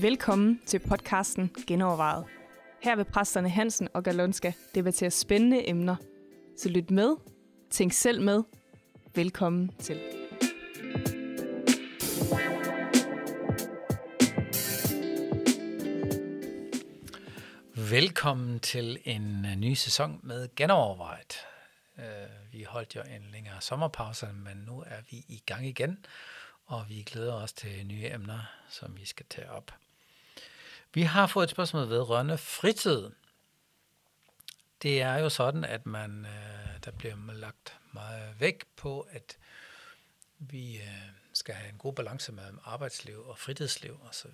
Velkommen til podcasten Genovervejet. Her vil præsterne Hansen og Galonska debattere spændende emner. Så lyt med, tænk selv med. Velkommen til. Velkommen til en ny sæson med Genovervejet. Øh, Vi holdt jo en længere sommerpause, men nu er vi i gang igen, og vi glæder os til nye emner, som vi skal tage op. Vi har fået et spørgsmål vedrørende fritid. Det er jo sådan, at man, øh, der bliver lagt meget vægt på, at vi øh, skal have en god balance mellem arbejdsliv og fritidsliv osv.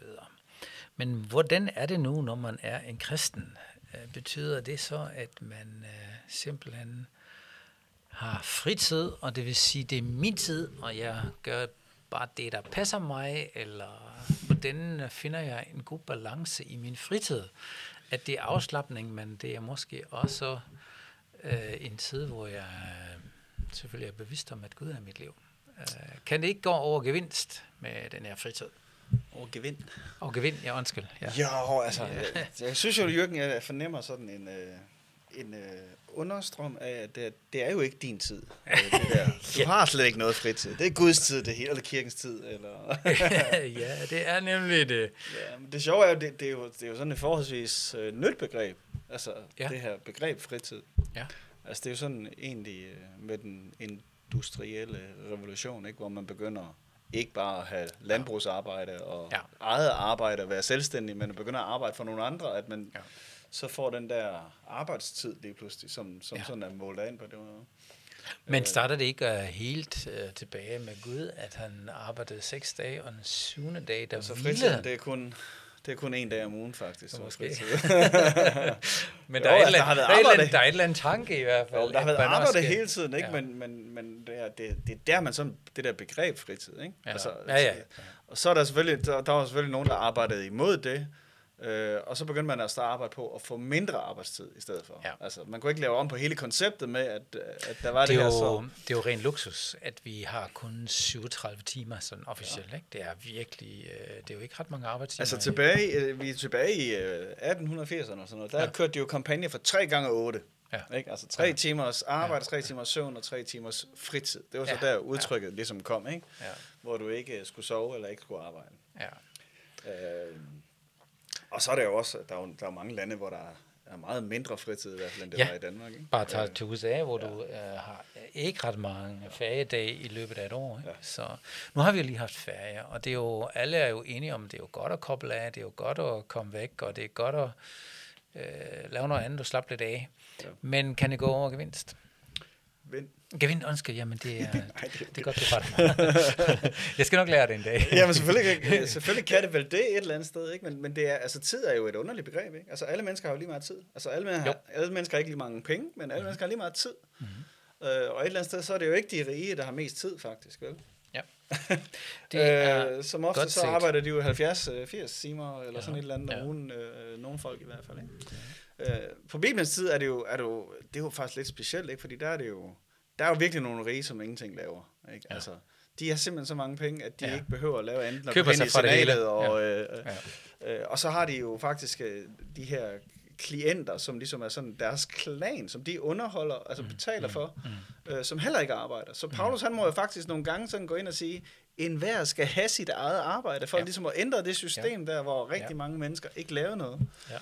Men hvordan er det nu, når man er en kristen? Øh, Betyder det så, at man øh, simpelthen har fritid, og det vil sige, det er min tid, og jeg gør bare det, der passer mig, eller hvordan finder jeg en god balance i min fritid? At det er afslappning, men det er måske også øh, en tid, hvor jeg øh, selvfølgelig er bevidst om, at Gud er mit liv. Øh, kan det ikke gå over gevinst med den her fritid? over gevind. Og gevind, ja, undskyld. Ja. Jo, altså, jeg, jeg synes jo, Jørgen, jeg fornemmer sådan en, øh, en øh, understrøm af, at det, det er jo ikke din tid. øh, Det der. Du har slet ikke noget fritid. Det er Guds tid, det hele, eller kirkens tid. Eller ja, det er nemlig det. ja, men det sjove er jo, det, det, er jo, det er jo sådan et forholdsvis øh, nyt begreb. Altså, Ja. det her begreb fritid. Ja. Altså, det er jo sådan egentlig øh, med den industrielle revolution, ikke, hvor man begynder ikke bare at have landbrugsarbejde og Ja. eget arbejde og være selvstændig, men at begynder at arbejde for nogle andre, at man Ja. Ja. så får den der arbejdstid lige pludselig, som, som Ja. ja. sådan er målt an på det. måde. Men starter det ikke uh, helt uh, tilbage med Gud, at han arbejdede seks dage, og den syvende dag, der Altså hvilede han? det er kun, det er kun en dag om ugen, faktisk. er Måske. Men Jo, der er, et altså, der der, er der er et eller andet tanke i hvert fald. Jo, der har været arbejde skal- hele tiden, ikke? Ja. Ja. Men, men, men det, er, det, det, er der, man sådan, det der begreb fritid, ikke? Altså, Ja. Ja, ja. Og så er der selvfølgelig, der, der var selvfølgelig nogen, der arbejdede imod det, øh, og så begyndte man at starte arbejde på at få mindre arbejdstid i stedet for. Ja. Altså, man kunne ikke lave om på hele konceptet med, at, at der var det, det, er her jo, så... det er jo ren luksus, at vi har kun 37 timer sådan officielt. Ja. Ikke? Det er virkelig, øh, det er jo ikke ret mange arbejdstimer. Altså tilbage, øh, vi er tilbage i øh, 1880'erne og sådan noget, der Ja. kørte de jo kampagner for 3 gange 8. Ja. Ikke? Altså tre Ja. timers arbejde, tre timers søvn og tre timers fritid. Det var så Ja. der udtrykket ja. ligesom kom, ikke? Ja, hvor du ikke skulle sove eller ikke skulle arbejde. ja. Øh, og så er der jo også, der er jo, der er mange lande, hvor der er meget mindre fritid i hvert fald, end det Ja. var i Danmark. Ikke? Bare tage Øh, til USA, hvor ja. du øh, har ikke ret mange feriedage i løbet af et år. Ikke? Ja. Så nu har vi jo lige haft ferie, og det er jo, alle er jo enige om, det er jo godt at koble af, det er jo godt at komme væk, og det er godt at øh, lave noget andet og slappe lidt af. Ja. Men kan det gå over gevinst? Vind. Gevind, undskyld, jamen det er, det- det er godt, du fra det. Jeg skal nok lære det en dag. Jamen selvfølgelig kan, selvfølgelig kan det vel det et eller andet sted, ikke? Men, men det er, altså, tid er jo et underligt begreb. Ikke? Altså alle mennesker har jo lige meget tid. Altså alle, Jo. alle mennesker har ikke lige mange penge, men alle mennesker har lige meget tid. Mhm. Øh, og et eller andet sted, så er det jo ikke de rige, der har mest tid faktisk, vel? Ja. Det er øh, som ofte så arbejder de jo 70-80 timer, eller Ja, sådan et eller andet ja. om ugen, øh, nogle folk i hvert fald. Ikke? Øh, på Bibelens tid er det, jo, er det, jo, det er jo faktisk lidt specielt, ikke? fordi der er det jo, der er jo virkelig nogle rige, som ingenting laver. Ikke? Ja. Altså, de har simpelthen så mange penge, at de Ja. ja. ikke behøver at lave andet end at Køber sig fra det hele. Og, øh, Ja. øh, og så har de jo faktisk øh, de her klienter, som ligesom er sådan deres klan, som de underholder, altså betaler for, Mm. øh, som heller ikke arbejder. Så Paulus, han må jo faktisk nogle gange sådan gå ind og sige, en hver skal have sit eget arbejde, for Ja. ja. ligesom at ændre det system der, hvor rigtig Ja. mange mennesker ikke lavede noget. Ja.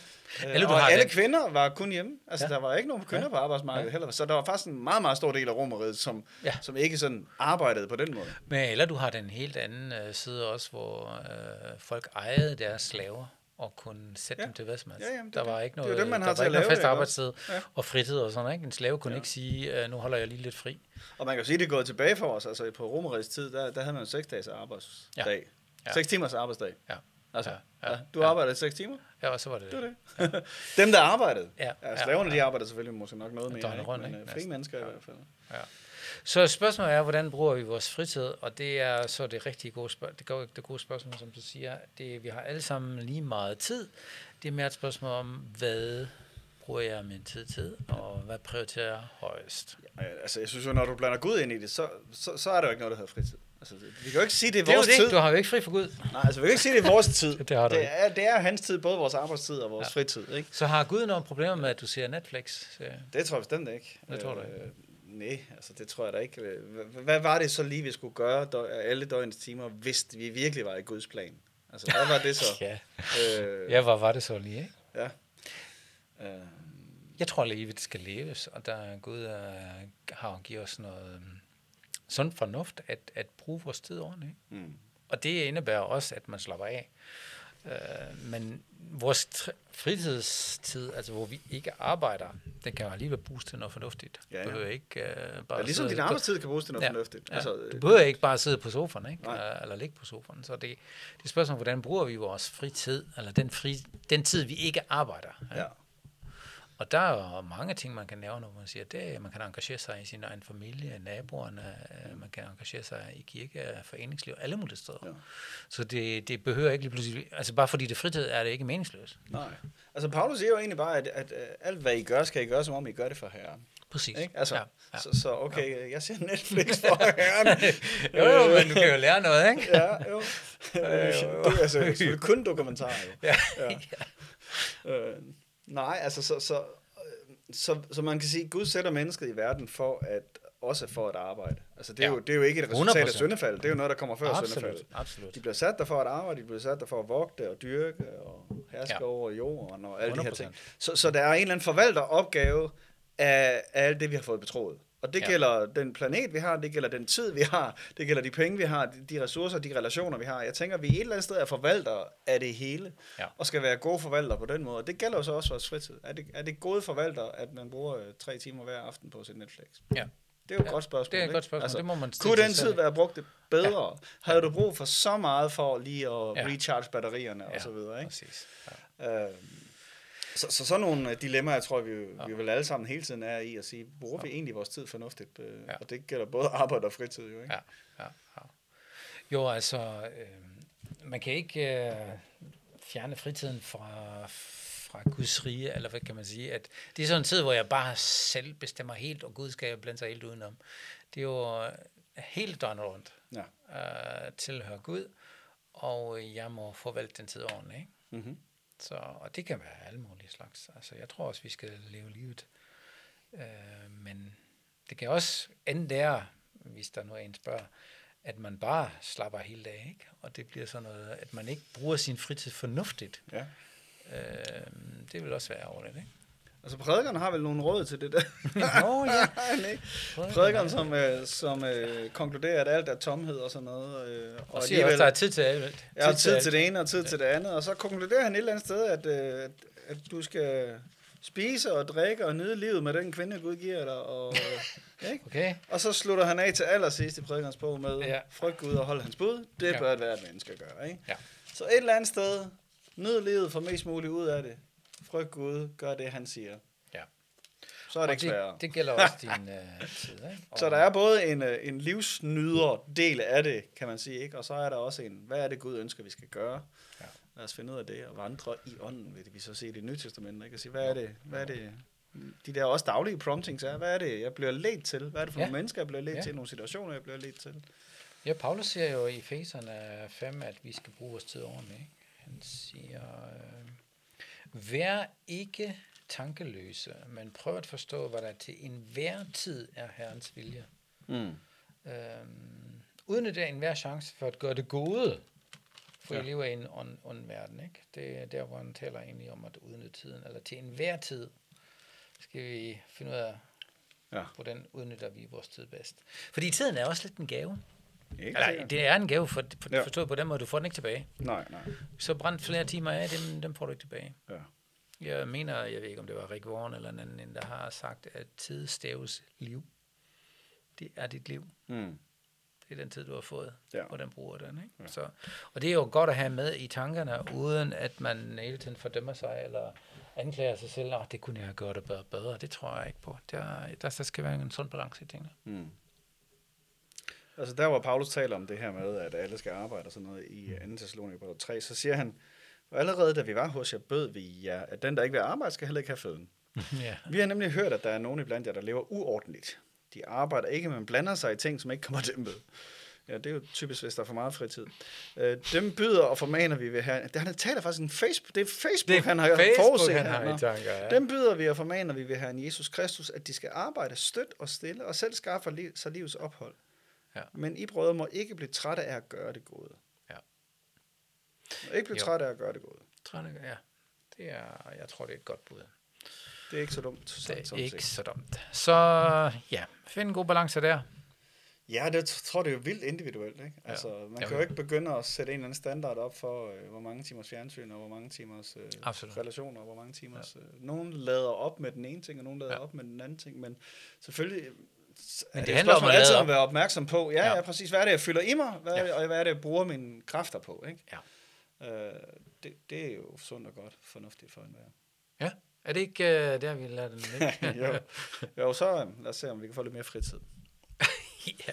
Øh, du og har alle den- kvinder var kun hjemme. Altså, Ja. ja. der var ikke nogen kvinder Ja. på arbejdsmarkedet Ja. heller. Så der var faktisk en meget, meget stor del af romeriet, som, Ja. som ikke sådan arbejdede på den måde. Men eller du har den helt anden øh, side også, hvor øh, folk ejede deres slaver og kunne sætte ja. Ja. dem til hvad som helst. Ja, jamen, det der er var det. ikke Det jo noget, dem, man der har var til at ikke noget fast det, arbejdstid Ja. og fritid og sådan noget. Ikke? En slave kunne Ja. ikke sige, øh, nu holder jeg lige lidt fri. Og man kan jo sige, at det er gået tilbage for os. Altså på romerigets tid, der, der havde man 6 dages arbejdsdag. Ja. Ja. Ja. 6 timers arbejdsdag. Ja. Altså, Ja. ja. Ja. Ja. Du Ja. arbejdede 6 timer? Ja, og så var det Det det. var det. Dem, der arbejdede. Ja. Ja, Ja. slaverne, Ja. de arbejdede selvfølgelig måske nok noget mere, Døgnet ikke? rundt, men ikke? øh, frie mennesker i Ja. hvert fald. Så spørgsmålet er, hvordan bruger vi vores fritid? Og det er så det rigtig gode spørgsmål. Det, gode, det gode spørgsmål, som du siger. Det, vi har alle sammen lige meget tid. Det er mere et spørgsmål om, hvad bruger jeg min tid til, og hvad prioriterer jeg højst? Ja, altså, jeg synes jo, når du blander Gud ind i det, så, så, så er der jo ikke noget, der hedder fritid. Altså, vi kan jo ikke sige, det er Det er vores det. tid. Du har jo ikke fri for Gud. Nej, altså, vi kan ikke sige, det er vores tid. Det har du det, ikke. er, det er hans tid, både vores arbejdstid og vores Ja. fritid. Ikke? Så har Gud nogle problemer med, at du ser Netflix? Øh, Det tror jeg bestemt ikke. Det tror du ikke? Øh, nej, altså det tror jeg da ikke. Hvad, hvad var det så lige, vi skulle gøre alle døgnets timer, hvis vi virkelig var i Guds plan? Altså, hvad var det så? Ja. øh, ja, hvor var det så lige, ikke? ja. Øh, Jeg tror, at livet skal leves, og der Gud øh, har givet os noget øh, sund fornuft at, at bruge vores tid ordentligt. mm. Og det indebærer også, at man slapper af. Øh, men vores fritidstid, altså hvor vi ikke arbejder, den kan jo alligevel bruges til noget fornuftigt. Ja, ja. Du behøver ikke øh, bare Ja, ligesom sidde din arbejdstid kan bruges til noget Ja, fornuftigt. Ja. Altså, du behøver ikke bare sidde på sofaen, ikke? Nej. Øh, eller ligge på sofaen. Så det, det er et spørgsmål, hvordan bruger vi vores fritid, eller den, fri, den tid, vi ikke arbejder. ja. Og der er jo mange ting, man kan nævne, hvor man siger, det man kan engagere sig i sin egen familie, naboerne, øh, man kan engagere sig i kirke, foreningsliv, alle mulige steder. Ja. Så det, det behøver ikke lige pludselig, altså bare fordi det er fritid, er det ikke meningsløst. Nej. Altså, Paulus siger jo egentlig bare, at, at, at alt, hvad I gør, skal I gøre, som om I gør det for Herren. Præcis. Ikke? Altså, ja, ja. ja. Så, så okay, jeg ser Netflix for Herren. Jo, jo, men du kan jo lære noget, ikke? ja, jo. Det er altså selvfølgelig kun dokumentarer, jo. Ja. ja. Øh, nej, altså, så, så, øh, så, så man kan sige, at Gud sætter mennesket i verden for at også for at arbejde. Altså, det er, Ja. jo, det er jo ikke et resultat af 100%. syndefald. Det er jo noget, der kommer før Absolut, syndefaldet. absolut. De bliver sat der for at arbejde, de bliver sat der for at vogte og dyrke og herske Ja. over jorden og alle de her 100%. ting. Så, så der er en eller anden forvalteropgave af, af alt det, vi har fået betroet. Og det Ja. gælder den planet, vi har, det gælder den tid, vi har, det gælder de penge, vi har, de, de ressourcer, de relationer, vi har. Jeg tænker, vi et eller andet sted er forvaltere af det hele, Ja. og skal være gode forvaltere på den måde. Og det gælder jo så også vores fritid. Er det, er det gode forvalter, at man bruger øh, tre timer hver aften på sit Netflix? Ja. Det er jo et Ja, godt spørgsmål. det er et ikke? godt spørgsmål. Det må man kunne den tid være brugt bedre? Ja. Havde du brug for så meget for lige at Ja. recharge batterierne og Ja, så videre? Ikke? Præcis. Ja. Øh, så, så sådan nogle øh, dilemmaer, jeg tror, vi, Ja. vi vel alle sammen hele tiden er i at sige, bruger vi egentlig vores tid fornuftigt? Øh, Ja. Og det gælder både arbejde og fritid jo, ikke? Ja, ja, ja. Jo, altså, øh, man kan ikke øh, fjerne fritiden fra, fra Guds rige, eller hvad kan man sige, at det er sådan en tid, hvor jeg bare selv bestemmer helt, og Gud skal blande sig helt udenom. Det er jo øh, helt døgnet rundt Ja. øh, tilhører Gud, og jeg må forvalte den tid ordentligt, ikke? Mm-hmm. Så, og det kan være alle mulige slags. Altså, jeg tror også, vi skal leve livet. Øh, men det kan også ende der, hvis der nu er en spørger, at man bare slapper hele dagen, ikke? Og det bliver sådan noget, at man ikke bruger sin fritid fornuftigt. Ja. Øh, det vil også være ærgerligt, ikke? Altså prædikerne har vel nogle råd til det der? Nå, ja. Nej. Prædikeren, som, øh, som øh, konkluderer, at alt er tomhed og sådan noget. Øh, Og siger også, der er tid til alt. Jeg har tid til det ene og tid til det andet, og så konkluderer han et eller andet sted, at, øh, at, du skal spise og drikke og nyde livet med den kvinde, Gud giver dig. Og, øh, ikke? Okay. og så slutter han af til allersidst i prædikernes bog med, Ja. ja. frygt Gud og hold hans bud. Det Ja. ja. bør et hvert menneske gøre. Ikke? Ja. Så et eller andet sted, nyd livet, for mest muligt ud af det. Frygt Gud, gør det, han siger. Ja. Så er det Og ikke sværere. det, det gælder også din øh, tid, ikke? Og, Så der er både en, øh, en livsnyder del af det, kan man sige, ikke? og så er der også en, hvad er det Gud ønsker, vi skal gøre? Ja. Lad os finde ud af det, og vandre i ånden, vil vi så se i det nye testament, ikke? og sige, hvad er det, hvad er det, de der også daglige promptings er, hvad er det, jeg bliver ledt til? Hvad er det for Ja. nogle mennesker, jeg bliver ledt Ja. til? Nogle situationer, jeg bliver ledt til? Ja, Paulus siger jo i Efeserne 5, at vi skal bruge vores tid ordentligt. Ikke? Han siger, øh, vær ikke tankeløse, men prøv at forstå, hvad der til enhver tid er Herrens vilje. Mm. Øhm, udnytte enhver chance for at gøre det gode, for. Ja. I lever i en ond, ond verden. Ikke? Det er der, hvor han taler egentlig om at udnytte tiden, eller til enhver tid skal vi finde ud af, Ja. hvordan udnytter vi vores tid bedst. Fordi tiden er også lidt en gave. Ikke Eller, sikkert. det er en gave, for, for, Ja. forstået på den måde, du får den ikke tilbage. Nej, nej. Så brændt flere timer af, dem, dem får du ikke tilbage. Ja. Jeg mener, jeg ved ikke, om det var Rick Warren eller en anden, der har sagt, at tid staves liv. Det er dit liv. Mm. Det er den tid, du har fået, Ja. og den bruger den. Ikke? Ja. Så, og det er jo godt at have med i tankerne, uden at man hele tiden fordømmer sig, eller anklager sig selv, at det kunne jeg have gjort det bedre, bedre. Det tror jeg ikke på. Der, der, der skal være en sund balance i tingene. Mm. Altså der, hvor Paulus taler om det her med, at alle skal arbejde og sådan noget i 2. Thessalonikerbrev 3, så siger han, allerede da vi var hos jer, bød vi jer, at den, der ikke vil arbejde, skal heller ikke have føden. ja. Vi har nemlig hørt, at der er nogen iblandt jer, der lever uordentligt. De arbejder ikke, men blander sig i ting, som ikke kommer dem med. Ja, det er jo typisk, hvis der er for meget fritid. Øh, dem byder og formaner vi ved her. Det, han taler faktisk en Facebook. Det er Facebook, Det er han har Facebook, forudset han her. har i tanker, ja. Dem byder vi og formaner vi ved Herren Jesus Kristus, at de skal arbejde støt og stille, og selv skaffe li- sig livets ophold. Ja. Men I brødre må ikke blive trætte af at gøre det gode. Ja. Må ikke blive Jo. trætte af at gøre det gode. Træne, ja. Det er, jeg tror, det er et godt bud. Det er ikke så dumt. Det sagt, er sådan ikke set. så dumt. Så ja, find en god balance der. Ja, det tror det er jo vildt individuelt. Ikke? Altså, man Jo. kan jo ikke begynde at sætte en eller anden standard op for, øh, hvor mange timers fjernsyn, og hvor mange timers øh, Absolut. relationer, og hvor mange timers... Øh, nogen lader op med den ene ting, og nogen lader Ja. ja. op med den anden ting, men selvfølgelig... øh, Men er det et handler om at altid at være opmærksom på. Ja, Ja. ja. præcis. Hvad er det, jeg fylder i mig, hvad Ja. det, og hvad er det, jeg bruger mine kræfter på? Ikke? Ja. Øh, det, det er jo sundt og godt fornuftigt for enhver. Ja, er det ikke uh, der, vi lader den ligge? jo. jo, så øh, lad os se, om vi kan få lidt mere fritid. ja.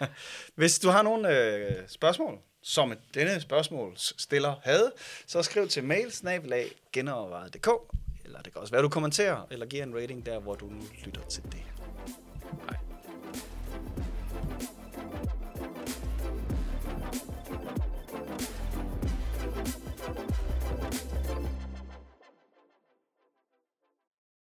Hvis du har nogle øh, spørgsmål, som denne spørgsmål stiller havde, så skriv til mail genovervejet.dk, eller det kan også være, du kommenterer, eller giver en rating der, hvor du nu lytter til det.